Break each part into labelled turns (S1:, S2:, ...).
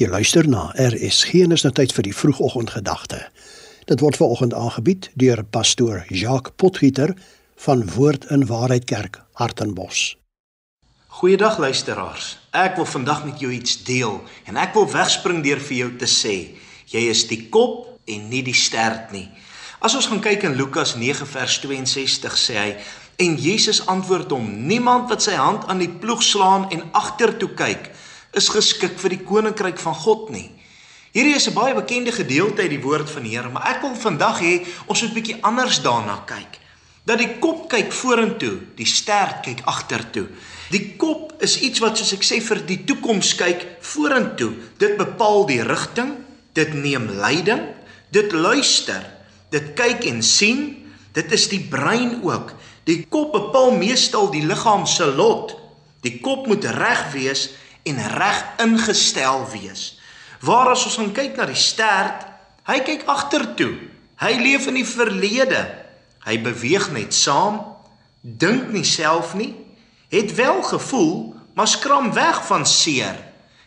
S1: Jy luister na RSG en is nou tyd vir die vroegoggendgedagte. Dit word veraloggend aangebied deur pastoor Jacques Potgieter van Woord in Waarheid Kerk, Hartenbos.
S2: Goeiedag luisteraars. Ek wil vandag met jou iets deel en ek wil wegspring deur vir jou te sê, jy is die kop en nie die stert nie. As ons gaan kyk in Lukas 9 vers 62 sê hy en Jesus antwoord hom: Niemand wat sy hand aan die ploeg slaan en agtertoe kyk is geskik vir die koninkryk van God nie. Hierdie is 'n baie bekende gedeelte uit die woord van die Here, maar ek wil vandag hê ons moet bietjie anders daarna kyk. Dat die kop kyk vorentoe, die stert kyk agtertoe. Die kop is iets wat soos ek sê vir die toekoms kyk vorentoe. Dit bepaal die rigting, dit neem leiding, dit luister, dit kyk en sien. Dit is die brein ook. Die kop bepaal meestal die liggaam se lot. Die kop moet reg wees en reg ingestel wees. Waar as ons gaan kyk na die stert, hy kyk agtertoe. Hy leef in die verlede. Hy beweeg net saam, dink nie self nie, het wel gevoel, maar skram weg van seer.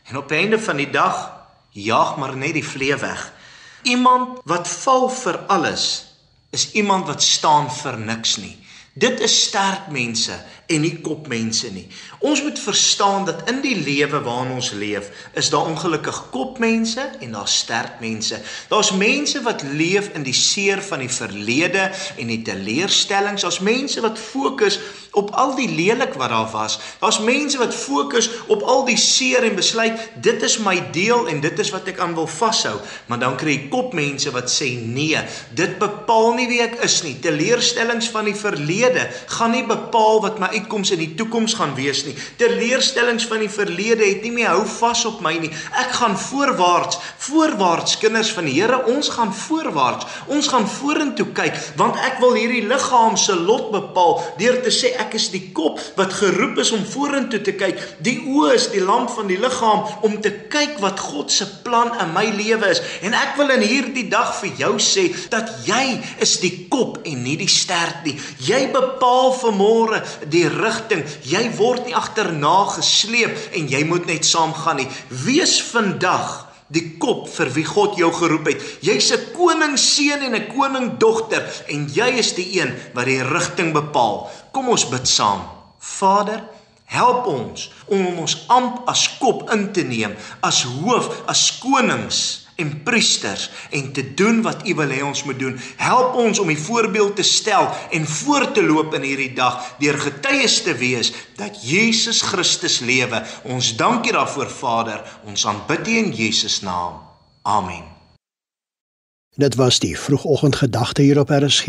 S2: En op einde van die dag jaag maar net die vlee weg. Iemand wat val vir alles is iemand wat staan vir niks nie. Dit is sterk mense en nie kopmense nie. Ons moet verstaan dat in die lewe waarin ons leef, is daar ongelukkig kopmense en daar sterk mense. Daar's mense wat leef in die seer van die verlede en die teleurstellings. Daar's mense wat fokus op al die lelik wat daar was. Daar's mense wat fokus op al die seer en besluit dit is my deel en dit is wat ek aan wil vashou. Maar dan kry jy kopmense wat sê nee, dit bepaal nie wie ek is nie. Teleurstellings van die verlede gaan nie bepaal wat my uitkoms in die toekoms gaan wees nie. Teleurstellings van die verlede het nie meer hou vas op my nie. Ek gaan voorwaarts, voorwaarts kinders van die Here, ons gaan voorwaarts. Ons gaan vorentoe kyk want ek wil hierdie liggaam se lot bepaal deur te sê ek is die kop wat geroep is om vorentoe te kyk. Die oë is die lamp van die liggaam om te kyk wat God se plan in my lewe is. En ek wil in hierdie dag vir jou sê dat jy is die kop en nie die stert nie. Jy bepaal vir môre die rigting. Jy word nie agterna gesleep en jy moet net saamgaan nie. Wees vandag die kop vir wie God jou geroep het. Jy's 'n koningsseun en 'n koningdogter en jy is die een wat die rigting bepaal. Kom ons bid saam. Vader, help ons om ons amp as kop in te neem, as hoof, as konings en priesters en te doen wat U wil hê ons moet doen. Help ons om 'n voorbeeld te stel en voor te loop in hierdie dag deur getuies te wees dat Jesus Christus lewe. Ons dank U daarvoor Vader. Ons aanbid U in Jesus naam. Amen.
S1: Dit was die vroegoggendgedagte hier op RSG,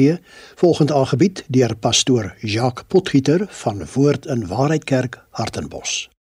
S1: volgend aangebied deur pastoor Jacques Potgieter van Woord in Waarheid Kerk, Hartenbos.